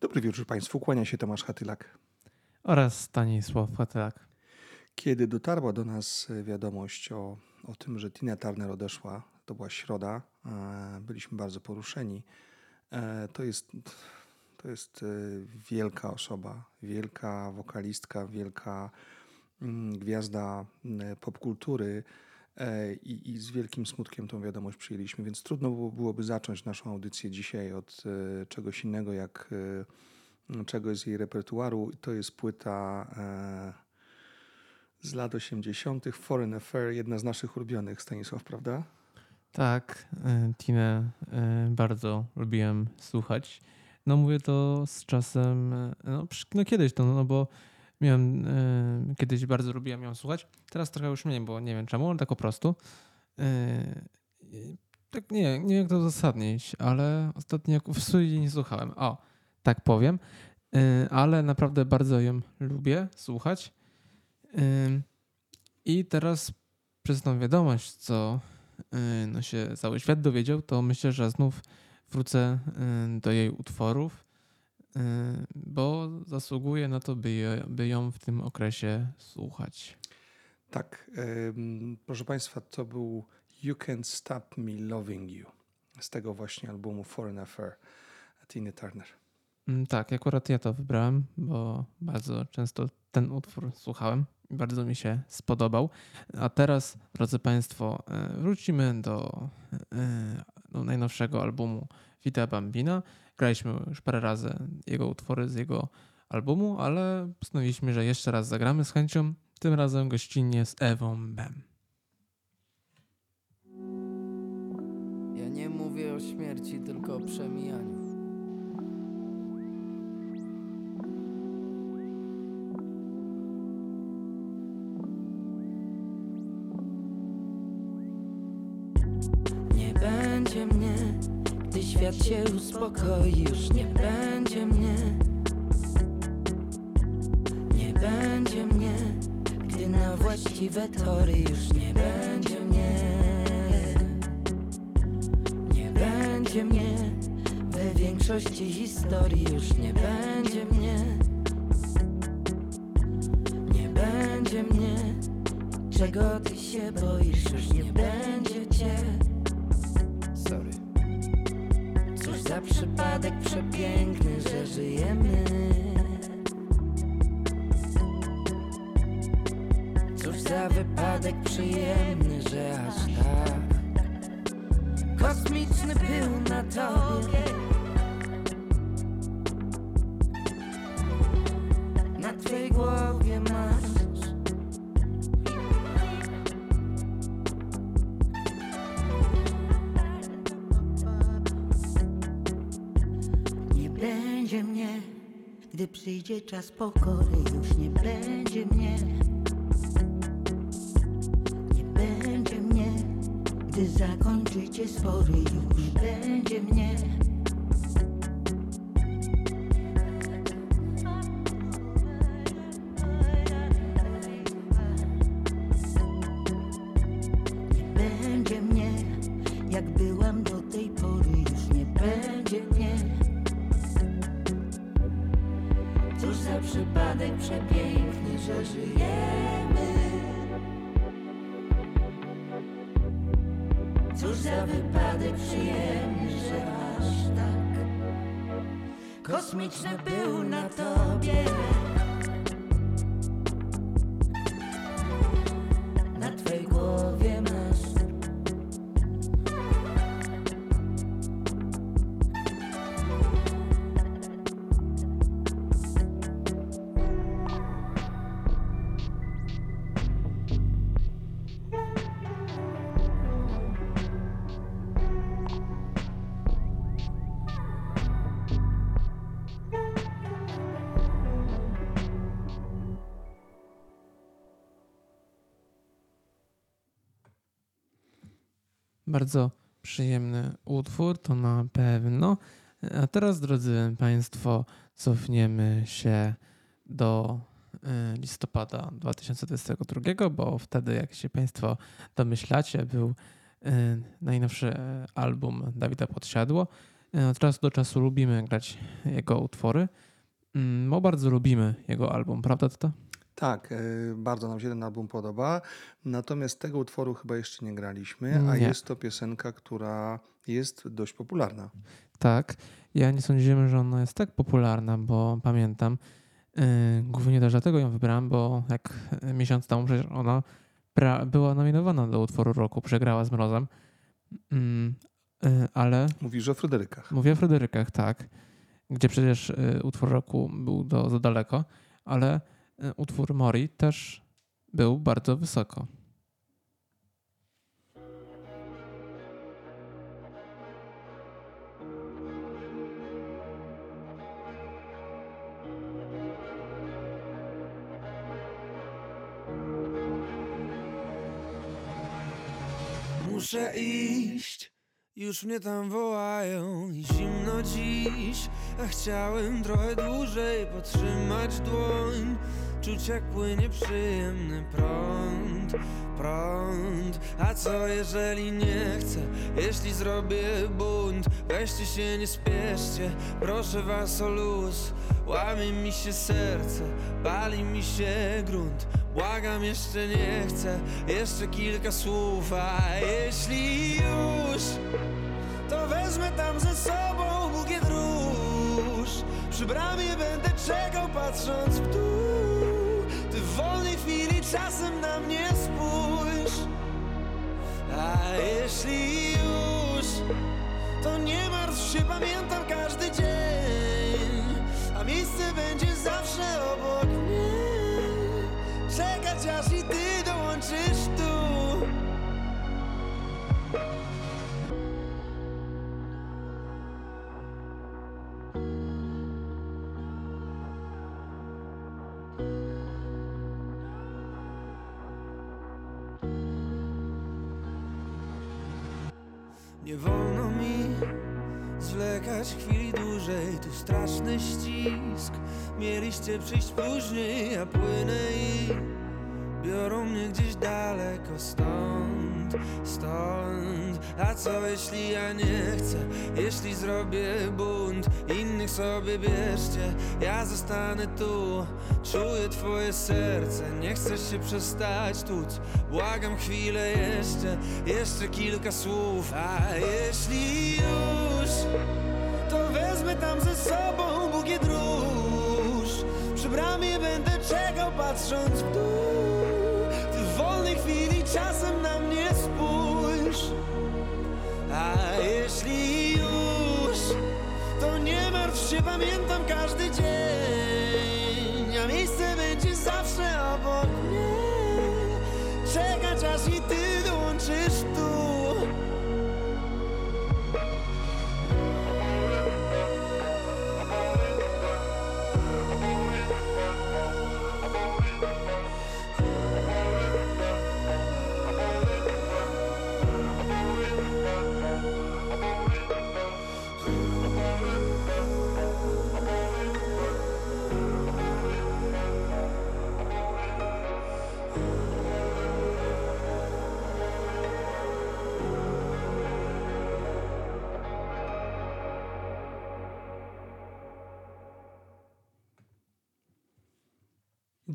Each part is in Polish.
Dobry wieczór Państwu, kłania się Tomasz Hatylak. Oraz Stanisław Hatylak. Kiedy dotarła do nas wiadomość o, o tym, że Tina Turner odeszła, to była środa, e, byliśmy bardzo poruszeni. E, to jest, to jest e, wielka osoba, wielka wokalistka, wielka mm, gwiazda mm, popkultury i, i z wielkim smutkiem tą wiadomość przyjęliśmy, więc trudno byłoby zacząć naszą audycję dzisiaj od czegoś innego jak czegoś z jej repertuaru. To jest płyta z lat 80. Foreign Affair, jedna z naszych ulubionych, Stanisław, prawda? Tak, e, Tinę e, bardzo lubiłem słuchać. No mówię to z czasem, e, no, no kiedyś to, no bo miałem, kiedyś bardzo lubiłem ją słuchać. Teraz trochę już mniej, bo nie wiem czemu, ale tak po prostu. Tak nie, nie wiem jak to uzasadnić, ale ostatnio w studiu nie słuchałem. O, tak powiem. Ale naprawdę bardzo ją lubię słuchać. I teraz przez tą wiadomość, co no się cały świat dowiedział, to myślę, że znów wrócę do jej utworów, bo zasługuje na to, by, je, by ją w tym okresie słuchać. Tak, proszę Państwa, to był You Can't Stop Me Loving You z tego właśnie albumu Foreign Affair Tina Turner. Mm, tak, akurat ja to wybrałem, bo bardzo często ten utwór słuchałem. Bardzo mi się spodobał. A teraz, drodzy Państwo, e, wrócimy do, do najnowszego albumu Vita Bambina. Graliśmy już parę razy jego utwory z jego albumu, ale postanowiliśmy, że jeszcze raz zagramy z chęcią. Tym razem gościnnie z Ewą Bem. Ja nie mówię o śmierci, tylko o przemijaniu. Się uspokoi, już nie będzie mnie. Nie będzie mnie, gdy na właściwe tory już nie będzie mnie. Nie będzie mnie, we większości historii już nie będzie mnie. Nie będzie mnie, czego ty się boisz, już nie będzie cię bien. Przyjdzie czas Cóż za wypadek przyjemny, że aż tak? Kosmiczny był na tobie. Bardzo przyjemny utwór, to na pewno. A teraz, drodzy Państwo, cofniemy się do y, listopada 2022, bo wtedy, jak się Państwo domyślacie, był y, najnowszy album Dawida Podsiadło. E, Od czasu do czasu lubimy grać jego utwory, mm, bo bardzo lubimy jego album, prawda to? Tak, e, bardzo nam się ten album podoba. Natomiast tego utworu chyba jeszcze nie graliśmy, a Nie. jest to piosenka, która jest dość popularna. Tak. Ja nie sądziłem, że ona jest tak popularna, bo pamiętam, yy, głównie też dlatego ją wybrałem, bo jak miesiąc temu przecież ona była nominowana do utworu roku, przegrała z Mrozem. Mm, yy, ale Mówisz o Fryderykach. mówię o Fryderykach, tak, gdzie przecież utwór roku był do, za daleko, ale utwór Mori też był bardzo wysoko. Muszę iść, już mnie tam wołają i zimno dziś A chciałem trochę dłużej potrzymać dłoń Czuć jak płynie przyjemny prąd, prąd. A co jeżeli nie chcę, jeśli zrobię bunt Weźcie się, nie spieszcie, proszę was o luz Łamie mi się serce, pali mi się grunt. Błagam, jeszcze nie chcę, jeszcze kilka słów. A jeśli już, to wezmę tam ze sobą bukiet róż Przy bramie będę czekał patrząc w dół wolnej chwili czasem na mnie spójrz. A jeśli już, to nie martw się, pamiętam każdy dzień. A miejsce będzie zawsze obok mnie. Czekać aż i ty dołączysz tu Mieliście przyjść później, ja płynę i Biorą mnie gdzieś daleko stąd, stąd. A co jeśli ja nie chcę, jeśli zrobię bunt Innych sobie bierzcie, ja zostanę tu Czuję twoje serce, nie chcesz się przestać tuc Błagam chwilę jeszcze, jeszcze kilka słów. A jeśli już, to wezmę tam ze sobą bukiet róż Przy bramie będę czekał patrząc w dół. Ty w wolnej chwili czasem na mnie spójrz. A jeśli już, to nie martw się, pamiętam każdy dzień. A miejsce będzie zawsze obok mnie. Czekać aż i ty dołączysz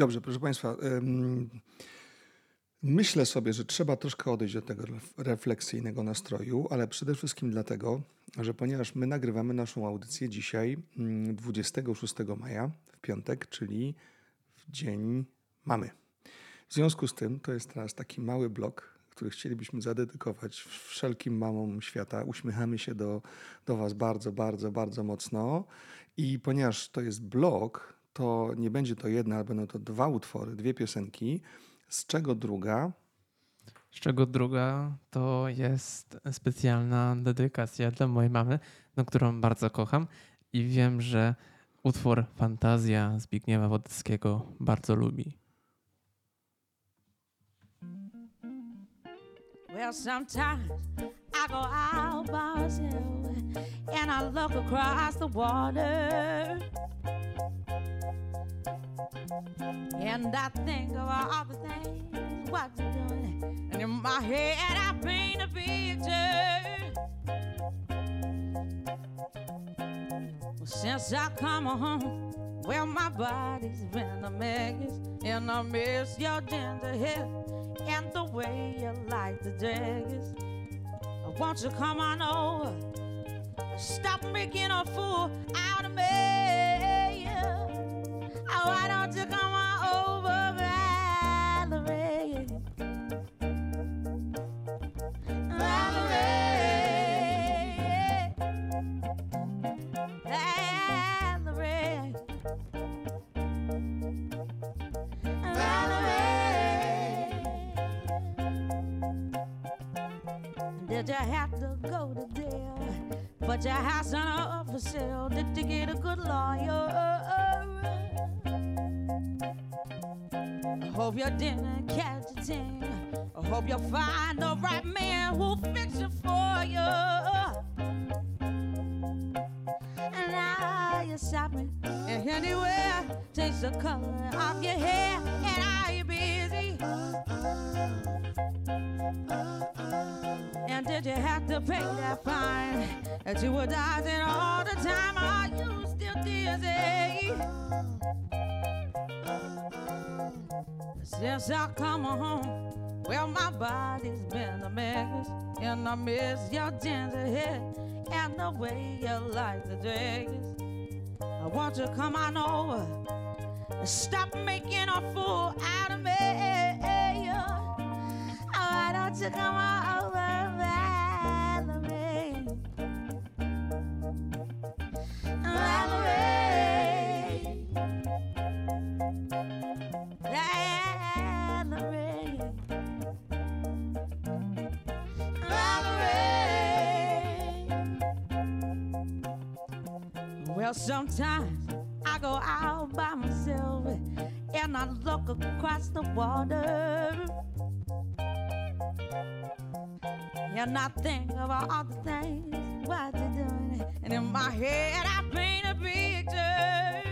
Dobrze, proszę Państwa. Myślę sobie, że trzeba troszkę odejść od tego ref- refleksyjnego nastroju, ale przede wszystkim dlatego, że ponieważ my nagrywamy naszą audycję dzisiaj, mm, 26 maja, w piątek, czyli w dzień mamy. W związku z tym to jest teraz taki mały blok, który chcielibyśmy zadedykować wszelkim mamom świata. Uśmiechamy się do, do Was bardzo, bardzo, bardzo mocno. I ponieważ to jest blok, to nie będzie to jedna, ale będą to dwa utwory, dwie piosenki, z czego druga Z czego druga to jest specjalna dedykacja dla mojej mamy, no, którą bardzo kocham i wiem, że utwór Fantazja Zbigniewa Wodeckiego bardzo lubi. Well, sometimes I go out by myself and I look across the water. And I think of all the things what you're doing. And in my head, I paint a picture. Since I come home, well, my body's been a mess, and I miss your ginger hair and the way you like the dress. Won't you come on over? Stop making a fool out of me. Why don't you come on I hope you didn't catch a thing. I hope you find the right man who'll fix it for you. And now you're shopping and anywhere. Change the color of your hair. And are you busy? And did you have to pay that fine that you were dodging all Since I come home, well, my body's been a mess, and I miss your ginger hair and the way you like the dress. I want you to come on over and stop making a fool out of me. Oh, why don't you come on over, Sometimes I go out by myself and I look across the water. And I think of all the things what you're doing. And in my head, I paint a picture.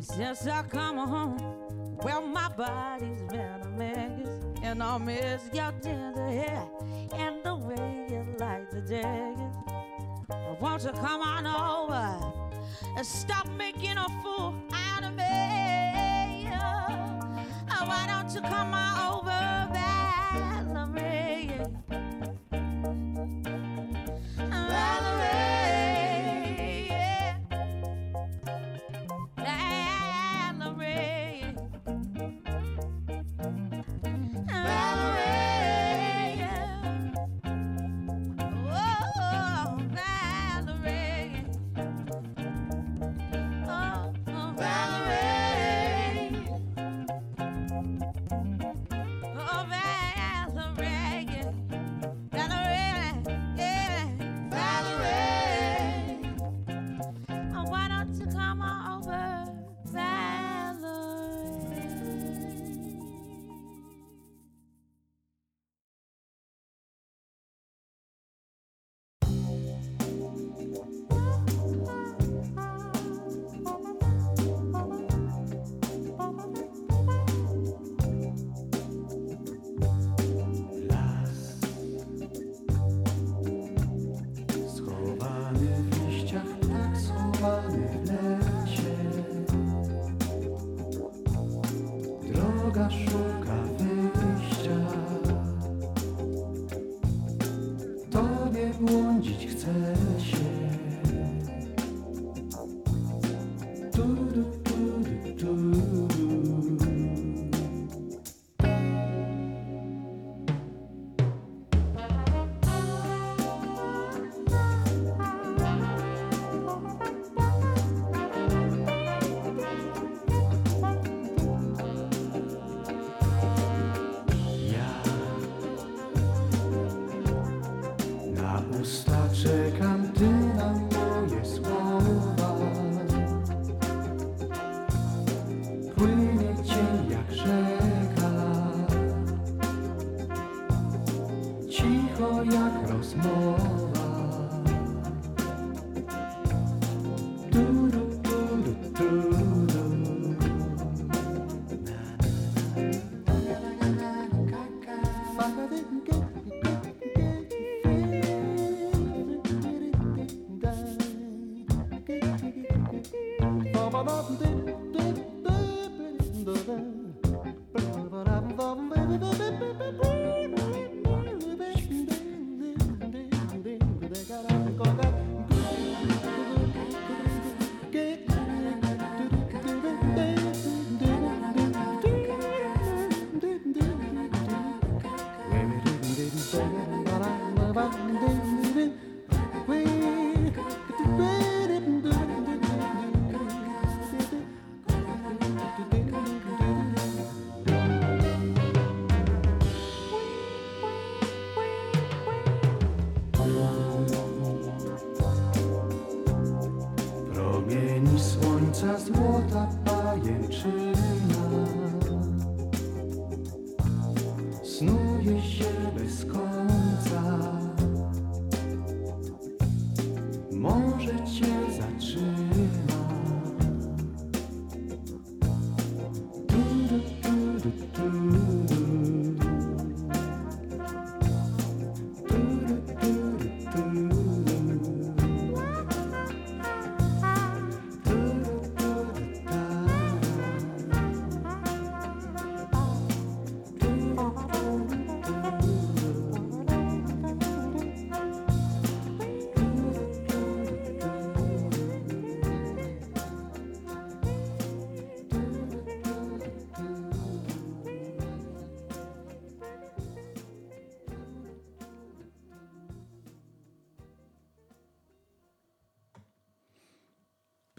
Since I come home, well, my body's been a mess. And I miss your tender hair Won't come on over and stop making a fool out of me? Oh, why don't you come on over,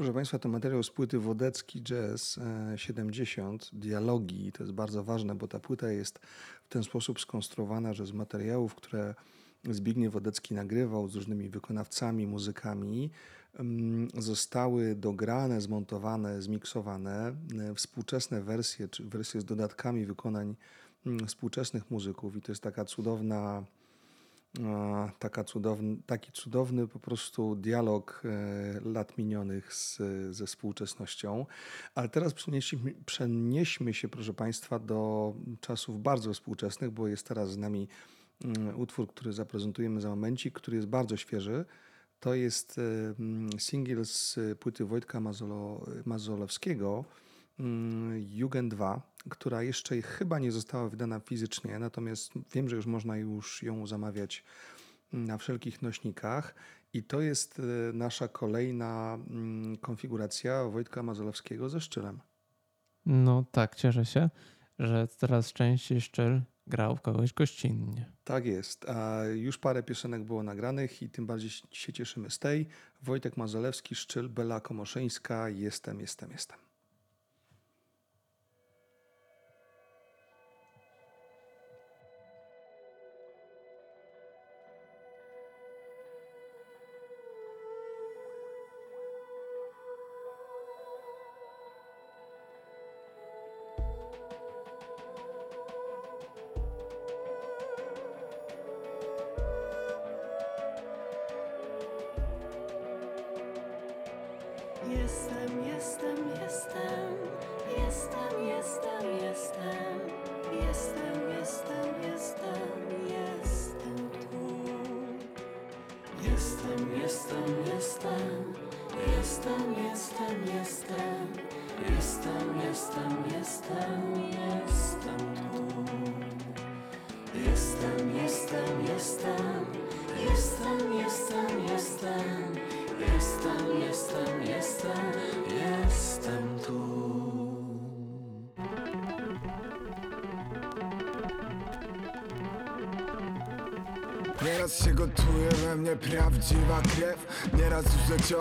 Proszę Państwa, to materiał z płyty Wodecki Jazz e, 70, dialogi. To jest bardzo ważne, bo ta płyta jest w ten sposób skonstruowana, że z materiałów, które Zbigniew Wodecki nagrywał z różnymi wykonawcami, muzykami, mm, zostały dograne, zmontowane, zmiksowane e, współczesne wersje, czy wersje z dodatkami wykonań mm, współczesnych muzyków. I to jest taka cudowna taka cudowny, taki cudowny po prostu dialog e, lat minionych z, ze współczesnością. Ale teraz przenieśmy, przenieśmy się, proszę Państwa, do czasów bardzo współczesnych, bo jest teraz z nami mm, utwór, który zaprezentujemy za momencik, który jest bardzo świeży. To jest e, singiel z płyty Wojtka Mazolo, Mazolowskiego, Jugend 2, która jeszcze chyba nie została wydana fizycznie, natomiast wiem, że już można już ją zamawiać na wszelkich nośnikach. I to jest e, nasza kolejna mm, konfiguracja Wojtka Mazolowskiego ze szczylem. No tak, cieszę się, że coraz częściej Szczyl grał w kogoś gościnnie. Tak jest. A już parę piosenek było nagranych i tym bardziej się cieszymy z tej. Wojtek Mazolewski, Szczyl, Bela Komoszyńska, Jestem, Jestem. Jestem,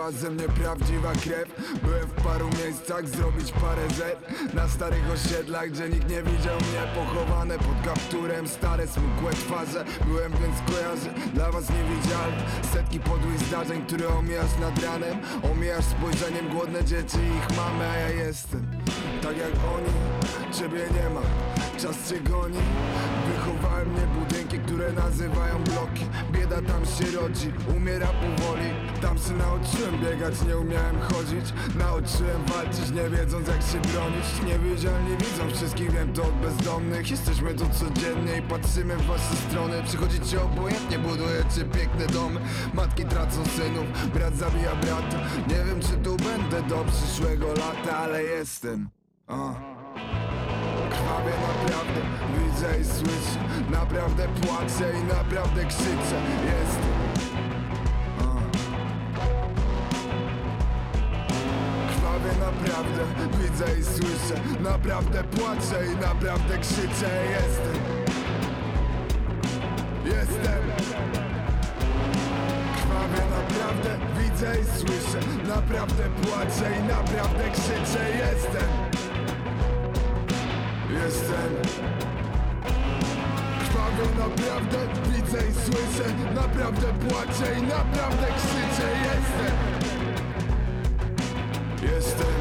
leciała ze mnie prawdziwa krew. Byłem w paru miejscach zrobić parę Z Na starych osiedlach, gdzie nikt nie widział mnie. Pochowane pod kapturem, stare smukłe twarze. Byłem więc kojarzy, dla was niewidzialny Setki podłych zdarzeń, które omijasz nad ranem. Omijasz spojrzeniem głodne dzieci i ich mamy A ja jestem, tak jak oni, ciebie nie ma. Czas cię goni. Wychowałem mnie budynki, które nazywają bloki. Bieda tam się rodzi, umiera powoli. Tam się nauczyłem biegać, nie umiałem chodzić. Nauczyłem walczyć, nie wiedząc jak się bronić. Niewidzialni widzą wszystkich, wiem to od bezdomnych. Jesteśmy tu codziennie i patrzymy w wasze strony. Przychodzicie obojętnie, budujecie piękne domy Matki tracą synów, brat zabija brata. Nie wiem czy tu będę do przyszłego lata, ale jestem uh. Krwawie naprawdę, widzę i słyszę. Naprawdę płaczę i naprawdę krzyczę. Jestem A. Krwawie naprawdę, widzę i słyszę. Naprawdę płaczę i naprawdę krzyczę. Jestem Jestem. Krwawie naprawdę, widzę i słyszę. Naprawdę płaczę i naprawdę krzyczę. Jestem jestem. Krwawią naprawdę widzę i słyszę Naprawdę płaczę i naprawdę krzyczę. Jestem. Jestem.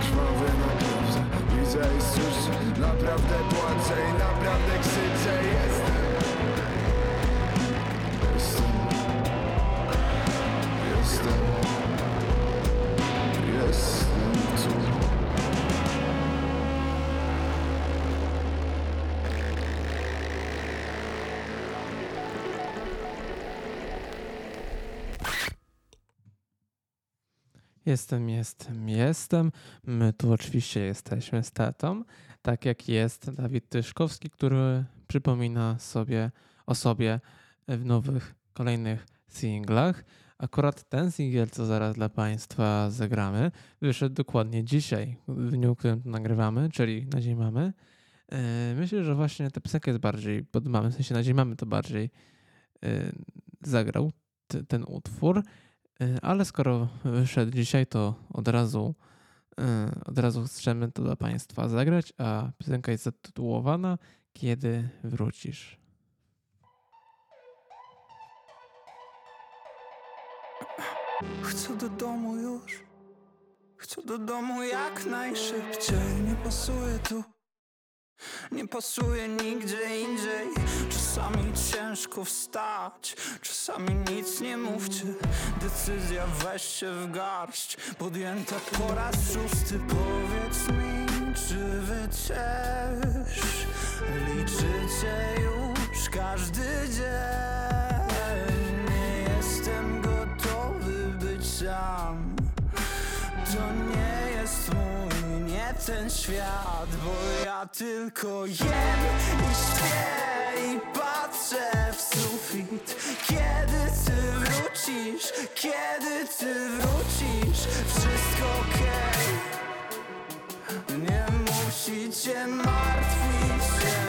Krwawy naprawdę widzę i słyszę Naprawdę płaczę i naprawdę krzyczę. Jestem. Jestem, jestem, jestem. My tu oczywiście jesteśmy z tatą, tak jak jest Dawid Tyszkowski, który przypomina sobie o sobie w nowych, kolejnych singlach. Akurat ten singiel, co zaraz dla Państwa zagramy, wyszedł dokładnie dzisiaj, w dniu, w którym to nagrywamy, czyli na dzień mamy. Yy, Myślę, że właśnie ta piosenka jest bardziej pod mamy, w sensie na dzień mamy to bardziej yy, zagrał ten utwór. Y, Ale skoro wyszedł dzisiaj, to od razu, y, od razu chcemy to dla Państwa zagrać, a piosenka jest zatytułowana Kiedy wrócisz. Chcę do domu już. Chcę do domu jak najszybciej. Nie pasuje tu Nie pasuje nigdzie indziej. Czasami ciężko wstać Czasami nic nie mówcie. Decyzja weź się w garść. Podjęta po raz szósty Powiedz mi, czy wy też Liczycie już każdy dzień ten świat Bo ja tylko jem i śpię i patrzę w sufit. Kiedy ty wrócisz, kiedy ty wrócisz Wszystko okej. Nie musicie martwić się.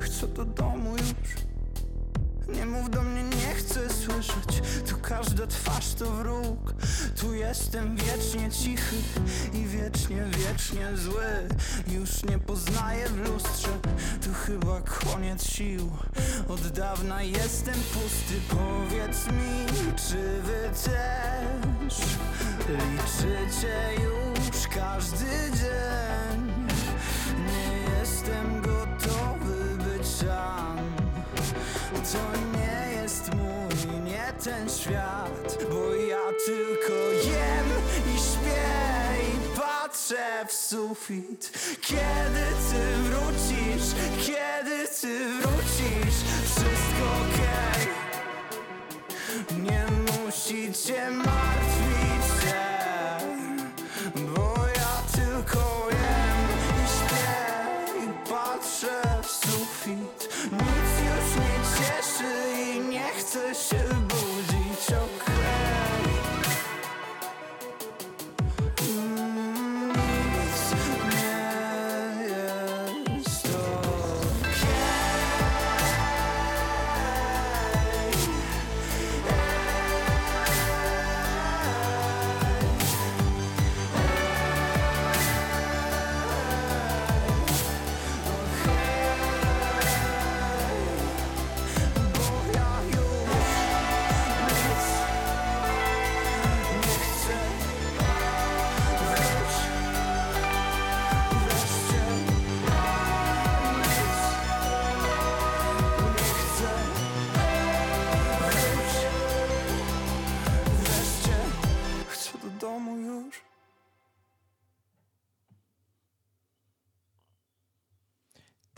Chcę do domu już nie mów do mnie, nie chcę słyszeć. Tu każda twarz to wróg. Tu jestem wiecznie cichy I wiecznie, wiecznie zły. Już nie poznaję w lustrze. Tu chyba koniec sił. Od dawna jestem pusty. Powiedz mi, czy wy też Liczycie już każdy dzień? Nie jestem świat Bo ja tylko jem i śpię i patrzę w sufit. Kiedy ty wrócisz, kiedy ty wrócisz Wszystko okej. Nie musicie martwić się Bo ja tylko jem i śpię i patrzę w sufit. Nic już nie cieszy i nie chcę się budzić, okej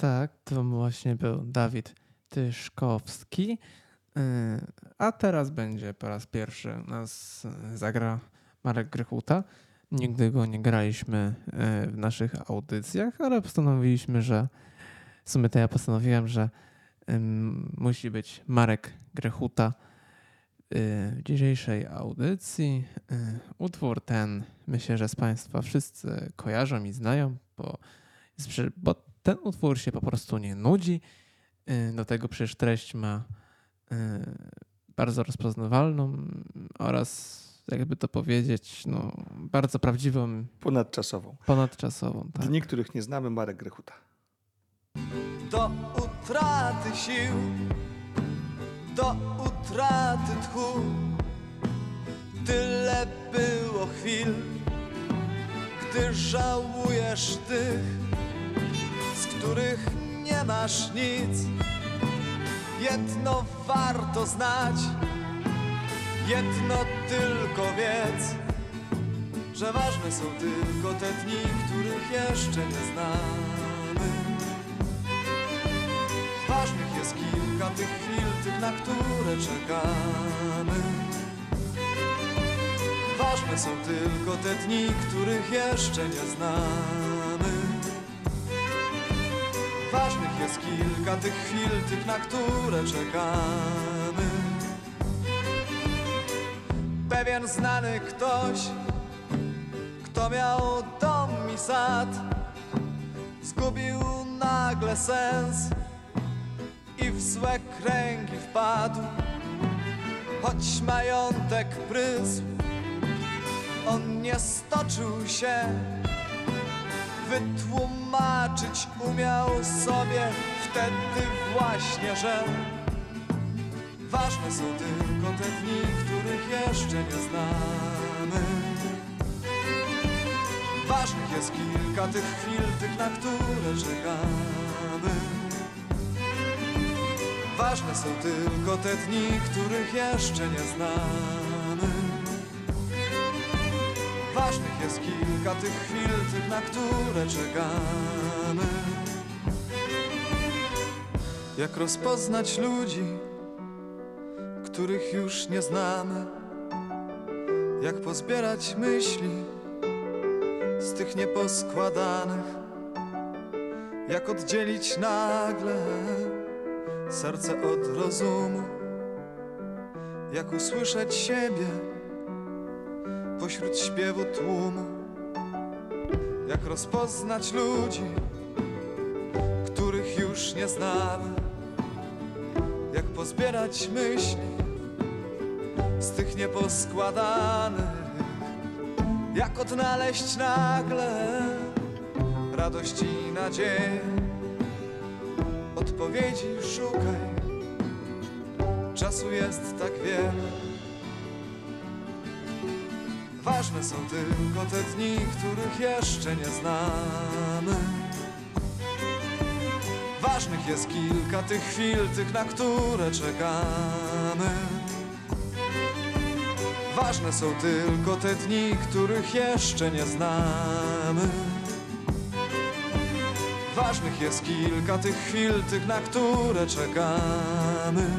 Tak, to właśnie był Dawid Tyszkowski. Yy, A teraz będzie po raz pierwszy nas yy, zagra Marek Grychuta. Nigdy go nie graliśmy yy, w naszych audycjach, ale postanowiliśmy, że w sumie to ja postanowiłem, że musi być Marek Grechuta w dzisiejszej audycji. Utwór ten myślę, że z Państwa wszyscy kojarzą i znają, bo, bo ten utwór się po prostu nie nudzi. Yy, Do tego przecież treść ma yy, bardzo rozpoznawalną oraz, jakby to powiedzieć, no, bardzo prawdziwą, Ponadczasową. ponadczasową. Tak. Dni, których nie znamy, Marek Grechuta. do utraty sił, do utraty tchu. Tyle było chwil, gdy żałujesz tych, których nie masz nic. Jedno warto znać, jedno tylko wiedz, że ważne są tylko te dni, których jeszcze nie znamy. Ważnych jest kilka tych chwil, tych, na które czekamy. Ważne są tylko te dni, których jeszcze nie znamy. Ważnych jest kilka tych chwil, tych, na które czekamy. Pewien znany ktoś, kto miał dom i sad, zgubił nagle sens i w złe kręgi wpadł. Choć majątek prysł, on nie stoczył się, wytłumaczyć umiał sobie wtedy właśnie, że ważne są tylko te dni, których jeszcze nie znamy. Ważnych jest kilka tych chwil, tych, na które czekamy. Ważne są tylko te dni, których jeszcze nie znamy. Ważnych jest kilka tych chwil, tych, na które czekamy. Jak rozpoznać ludzi, których już nie znamy? Jak pozbierać myśli z tych nieposkładanych? Jak oddzielić nagle serce od rozumu? Jak usłyszeć siebie? Pośród śpiewu tłumu Jak rozpoznać ludzi, których już nie znamy Jak pozbierać myśli z tych nieposkładanych Jak odnaleźć nagle radość i nadzieję. Odpowiedzi szukaj, czasu jest tak wiele Ważne są tylko te dni, których jeszcze nie znamy. Ważnych jest kilka tych chwil, tych, na które czekamy. Ważne są tylko te dni, których jeszcze nie znamy. Ważnych jest kilka tych chwil, tych, na które czekamy.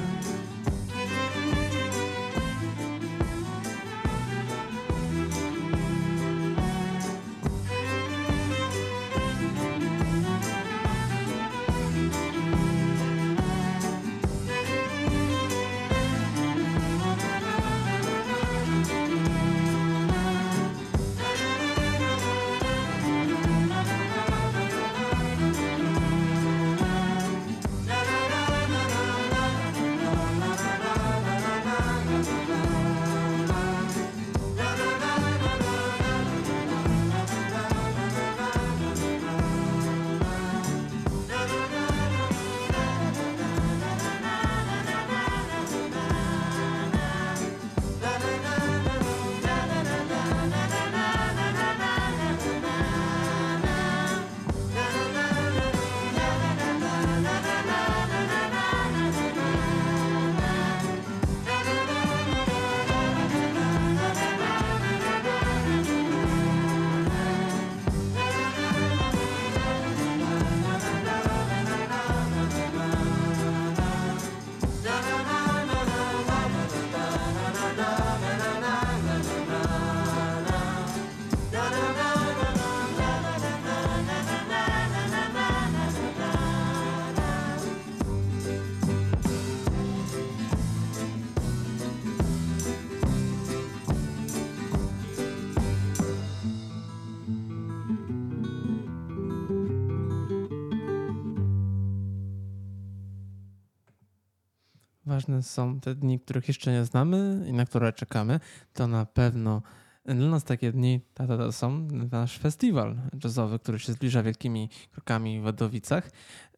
Ważne są te dni, których jeszcze nie znamy i na które czekamy. To na pewno Dla nas takie dni to, to, to są nasz festiwal jazzowy, który się zbliża wielkimi krokami w Wadowicach,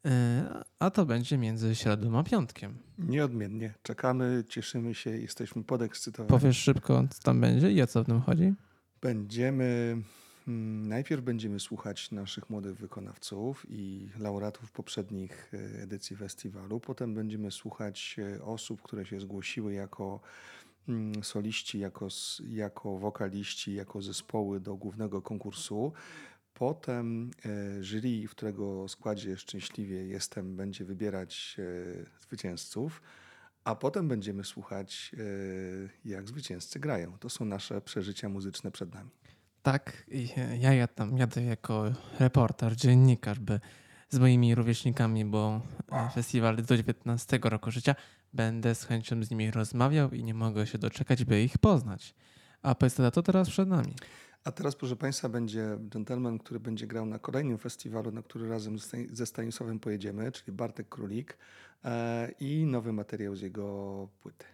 e, a to będzie między środą a piątkiem. Nieodmiennie. Czekamy, cieszymy się, jesteśmy podekscytowani. Powiesz szybko, co tam będzie i o co w tym chodzi? Będziemy, najpierw będziemy słuchać naszych młodych wykonawców i laureatów poprzednich e, edycji festiwalu. Potem będziemy słuchać e, osób, które się zgłosiły jako mm, soliści, jako, jako wokaliści, jako zespoły do głównego konkursu. Potem e, jury, w którego składzie szczęśliwie jestem, będzie wybierać zwycięzców. A potem będziemy słuchać, jak zwycięzcy grają. To są nasze przeżycia muzyczne przed nami. Tak, ja, ja tam jadę jako reporter, dziennikarz, by z moimi rówieśnikami, bo e, festiwal do 19 roku życia, będę z chęcią z nimi rozmawiał i nie mogę się doczekać, by ich poznać. A Pesteda to teraz przed nami. A teraz, proszę Państwa, będzie gentleman, który będzie grał na kolejnym festiwalu, na który razem ze Stanisławem pojedziemy, czyli Bartek Królik e, i nowy materiał z jego płyty.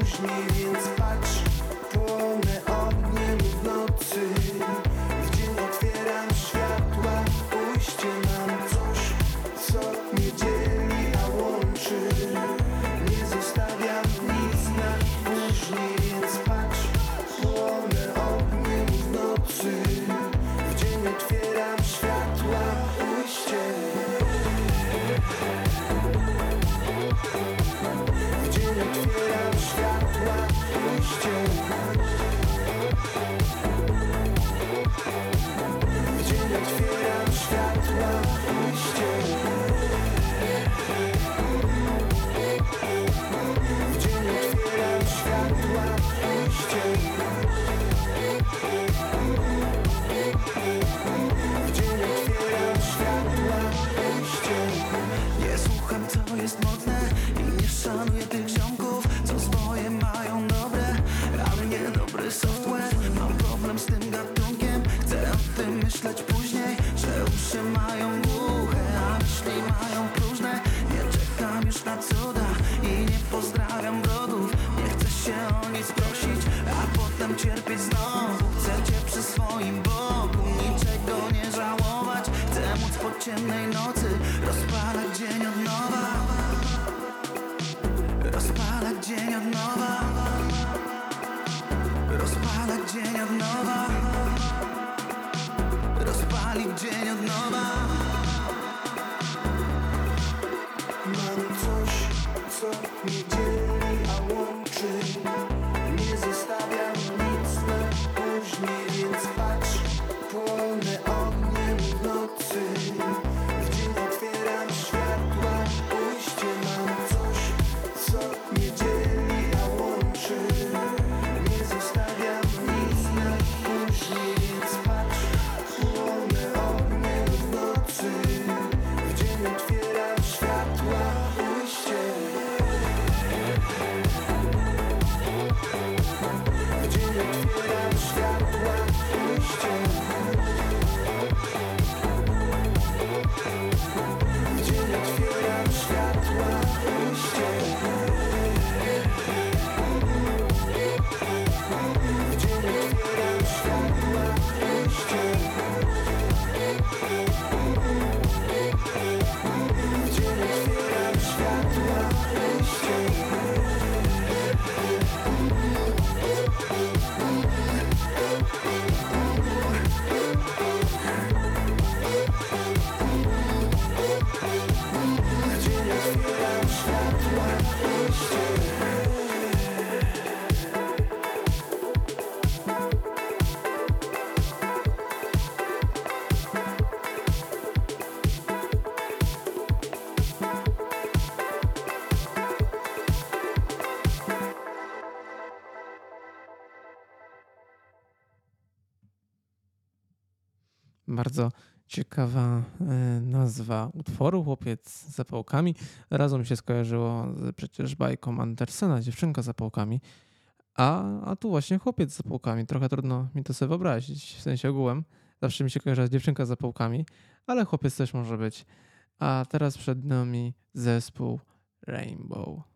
Później, więc patrz cierpieć znowu. Chcę cię przy swoim boku Niczego nie żałować. Chcę móc po ciemnej nocy Rozpalać dzień od nowa. Rozpalać dzień od nowa. Rozpalać dzień od nowa. Rozpalić dzień od nowa. Mam coś, co mnie dzieli, ciekawa e, nazwa utworu, chłopiec z zapałkami. Razu mi się skojarzyło z przecież bajką Andersena, dziewczynka z zapałkami. A, a tu właśnie chłopiec z zapałkami. Trochę trudno mi to sobie wyobrazić, w sensie ogółem. Zawsze mi się kojarzy dziewczynka z zapałkami, ale chłopiec też może być. A teraz przed nami zespół Rainbow.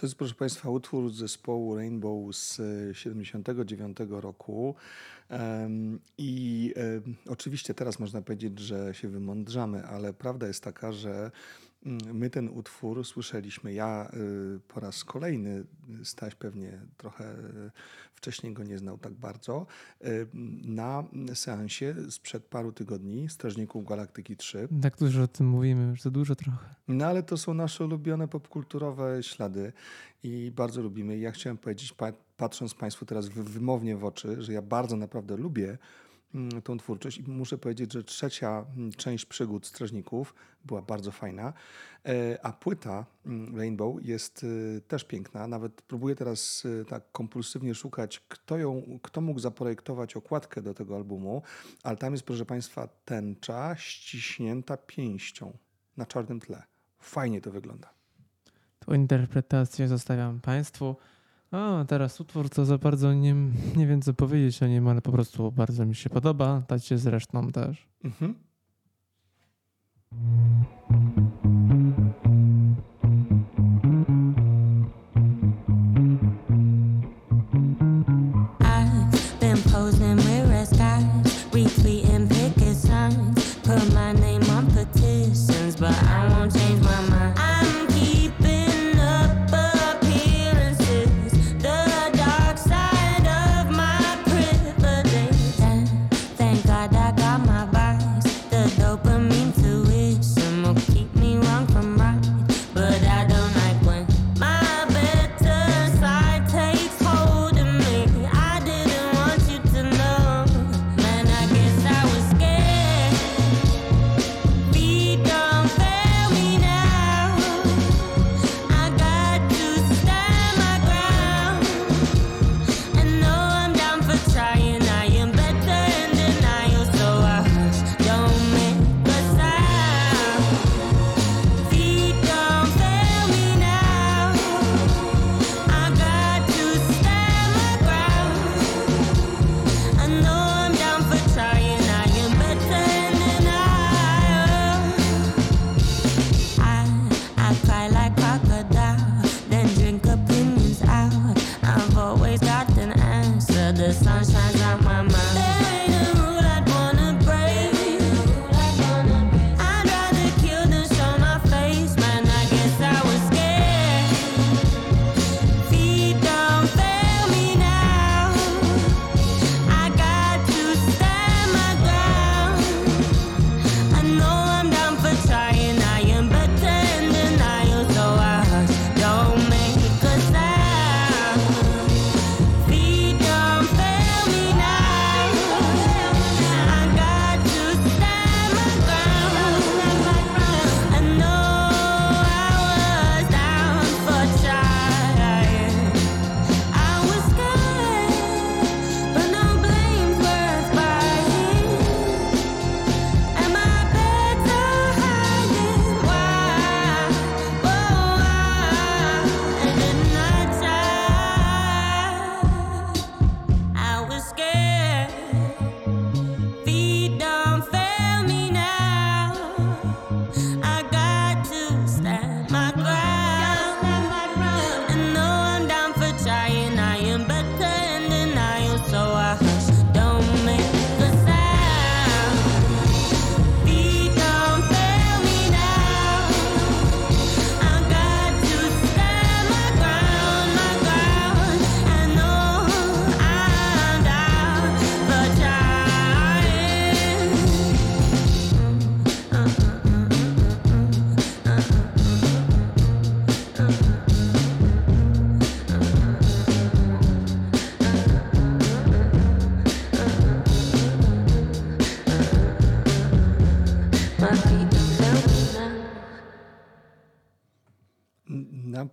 To jest, proszę Państwa, utwór zespołu Rainbow z e, 79 roku. I oczywiście teraz można powiedzieć, że się wymądrzamy, ale prawda jest taka, że my ten utwór słyszeliśmy. Ja y, po raz kolejny, Staś pewnie trochę y, wcześniej go nie znał tak bardzo, y, na seansie sprzed paru tygodni Strażników Galaktyki 3. Tak dużo o tym mówimy, już za dużo trochę. No ale to są nasze ulubione popkulturowe ślady i bardzo lubimy. Ja chciałem powiedzieć, pa- patrząc Państwu teraz wy- wymownie w oczy, że ja bardzo naprawdę lubię mm, tą twórczość i muszę powiedzieć, że trzecia mm, część przygód strażników była bardzo fajna, E, a płyta mm, Rainbow jest y, też piękna. Nawet próbuję teraz y, tak kompulsywnie szukać, kto, ją, kto mógł zaprojektować okładkę do tego albumu, ale tam jest, proszę Państwa, tęcza ściśnięta pięścią na czarnym tle. Fajnie to wygląda. Tą interpretację zostawiam Państwu. A teraz utwór, co za bardzo nie, nie wiem co powiedzieć o nim, ale po prostu bardzo mi się podoba. Tacie zresztą też. Mhm.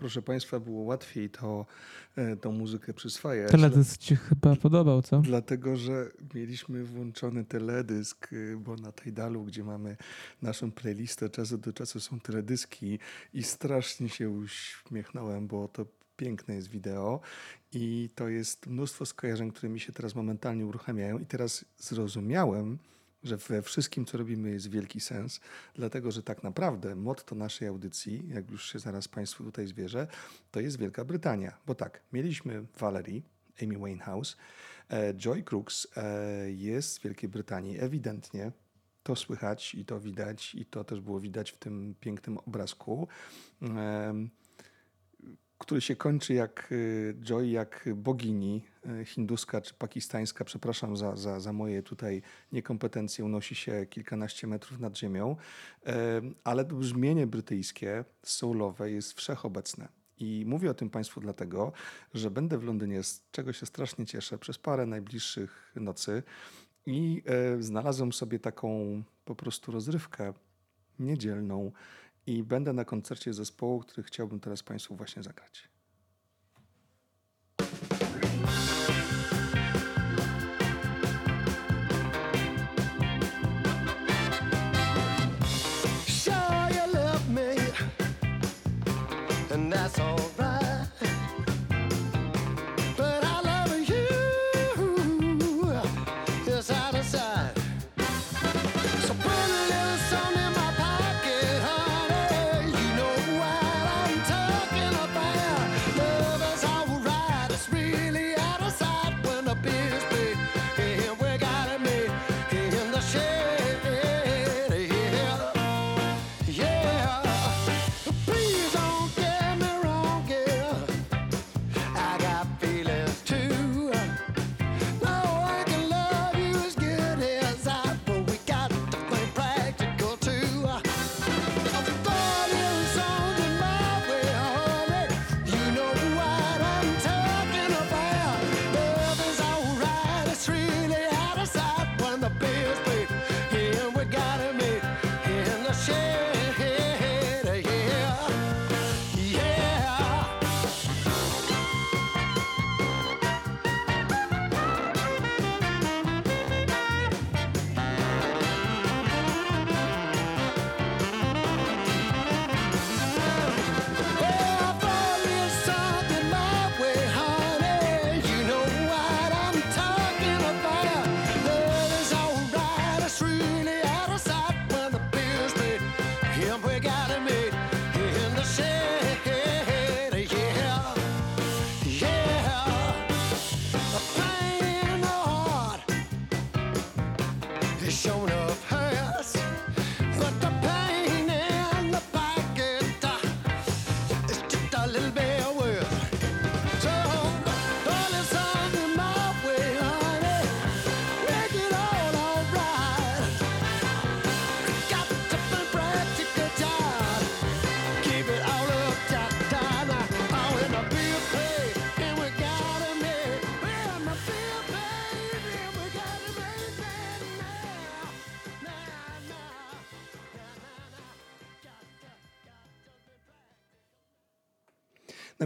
Proszę Państwa, było łatwiej to, e, tą muzykę przyswajać. Teledysk ci chyba podobał, co? Dlatego, że mieliśmy włączony teledysk, y, bo na Tidalu, gdzie mamy naszą playlistę, czasu do czasu są teledyski i strasznie się uśmiechnąłem, bo to piękne jest wideo i to jest mnóstwo skojarzeń, które mi się teraz momentalnie uruchamiają i teraz zrozumiałem, że we wszystkim, co robimy, jest wielki sens, dlatego że tak naprawdę motto naszej audycji, jak już się zaraz Państwu tutaj zwierzę, to jest Wielka Brytania. Bo tak, mieliśmy Valerie, Amy Winehouse, e, Joy Crooks e, jest z Wielkiej Brytanii, ewidentnie. To słychać i to widać, i to też było widać w tym pięknym obrazku. Który się kończy jak y, Joy, jak bogini y, hinduska czy pakistańska. Przepraszam za, za, za moje tutaj niekompetencje, unosi się kilkanaście metrów nad ziemią, Em, ale brzmienie brytyjskie, soulowe jest wszechobecne. I mówię o tym Państwu dlatego, że będę w Londynie, z czego się strasznie cieszę, przez parę najbliższych nocy i e, znalazłem sobie taką po prostu rozrywkę niedzielną i będę na koncercie zespołu, który chciałbym teraz Państwu właśnie zagrać.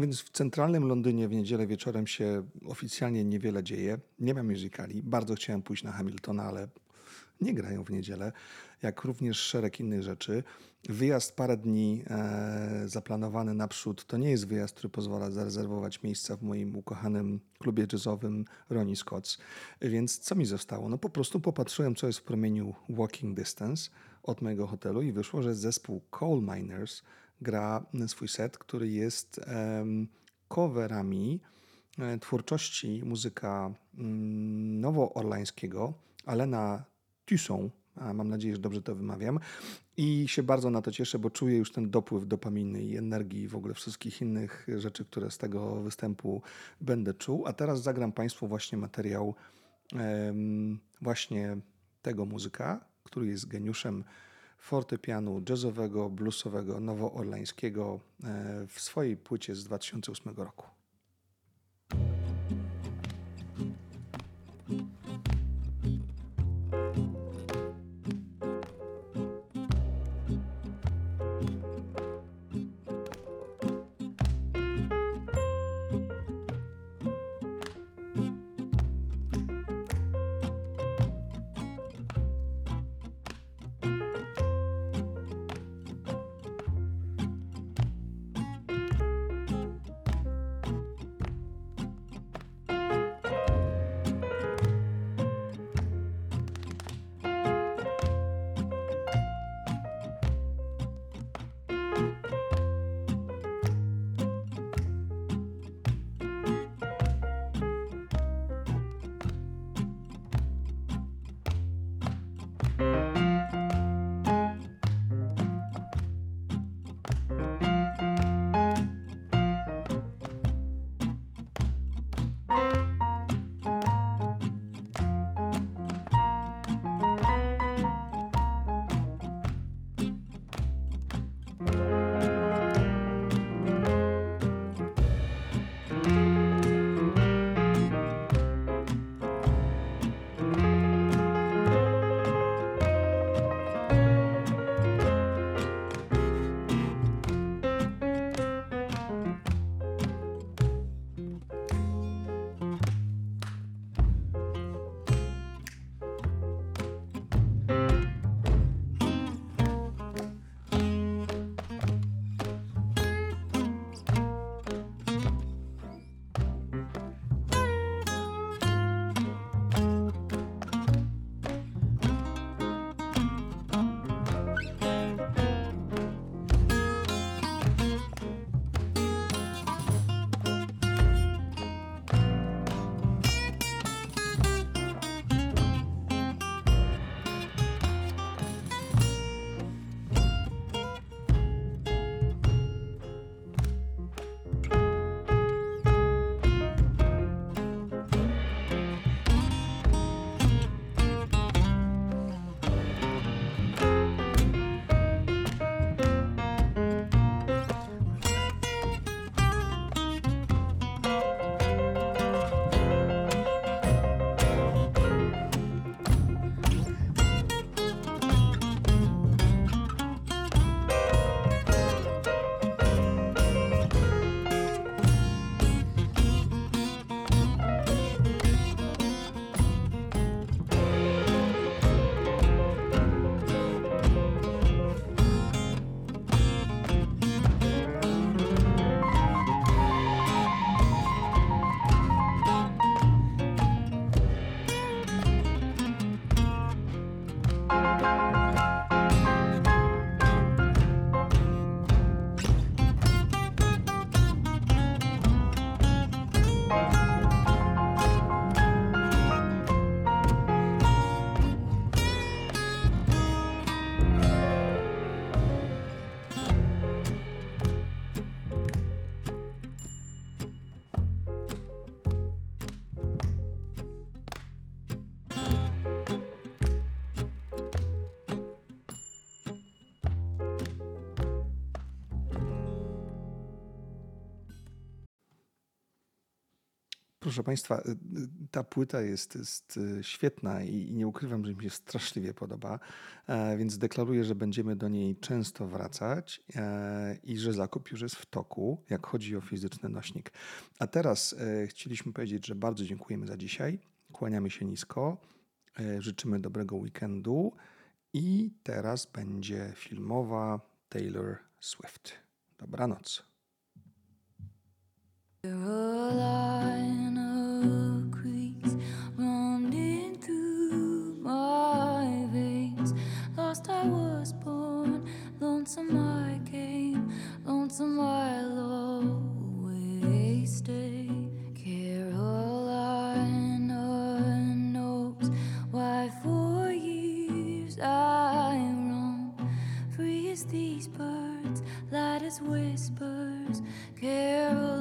Więc w centralnym Londynie w niedzielę wieczorem się oficjalnie niewiele dzieje. Nie ma musicali. Bardzo chciałem pójść na Hamiltona, ale nie grają w niedzielę, jak również szereg innych rzeczy. Wyjazd parę dni e, zaplanowany naprzód to nie jest wyjazd, który pozwala zarezerwować miejsca w moim ukochanym klubie jazzowym Ronnie Scott's. Więc co mi zostało? No po prostu popatrzyłem, co jest w promieniu walking distance od mojego hotelu i wyszło, że zespół Coal Miners gra swój set, który jest coverami e, twórczości muzyka mm, nowoorlańskiego Alena Tusson, mam nadzieję, że dobrze to wymawiam. I się bardzo na to cieszę, bo czuję już ten dopływ dopaminy i energii i w ogóle wszystkich innych rzeczy, które z tego występu będę czuł. A teraz zagram Państwu właśnie materiał właśnie tego muzyka, który jest geniuszem fortepianu jazzowego, bluesowego, nowoorlańskiego e, w swojej płycie z 2008 roku. Proszę Państwa, y, y, ta płyta jest, jest y, świetna i, nie ukrywam, że mi się straszliwie podoba, e, więc deklaruję, że będziemy do niej często wracać e, i że zakup już jest w toku, jak chodzi o fizyczny nośnik. A teraz e, chcieliśmy powiedzieć, że bardzo dziękujemy za dzisiaj, kłaniamy się nisko, życzymy dobrego weekendu i teraz będzie filmowa Taylor Swift. Dobranoc. Carolina lonesome I came, lonesome I'll always stay. Carolina knows why for years I roam, free as these birds, light as whispers. Carolina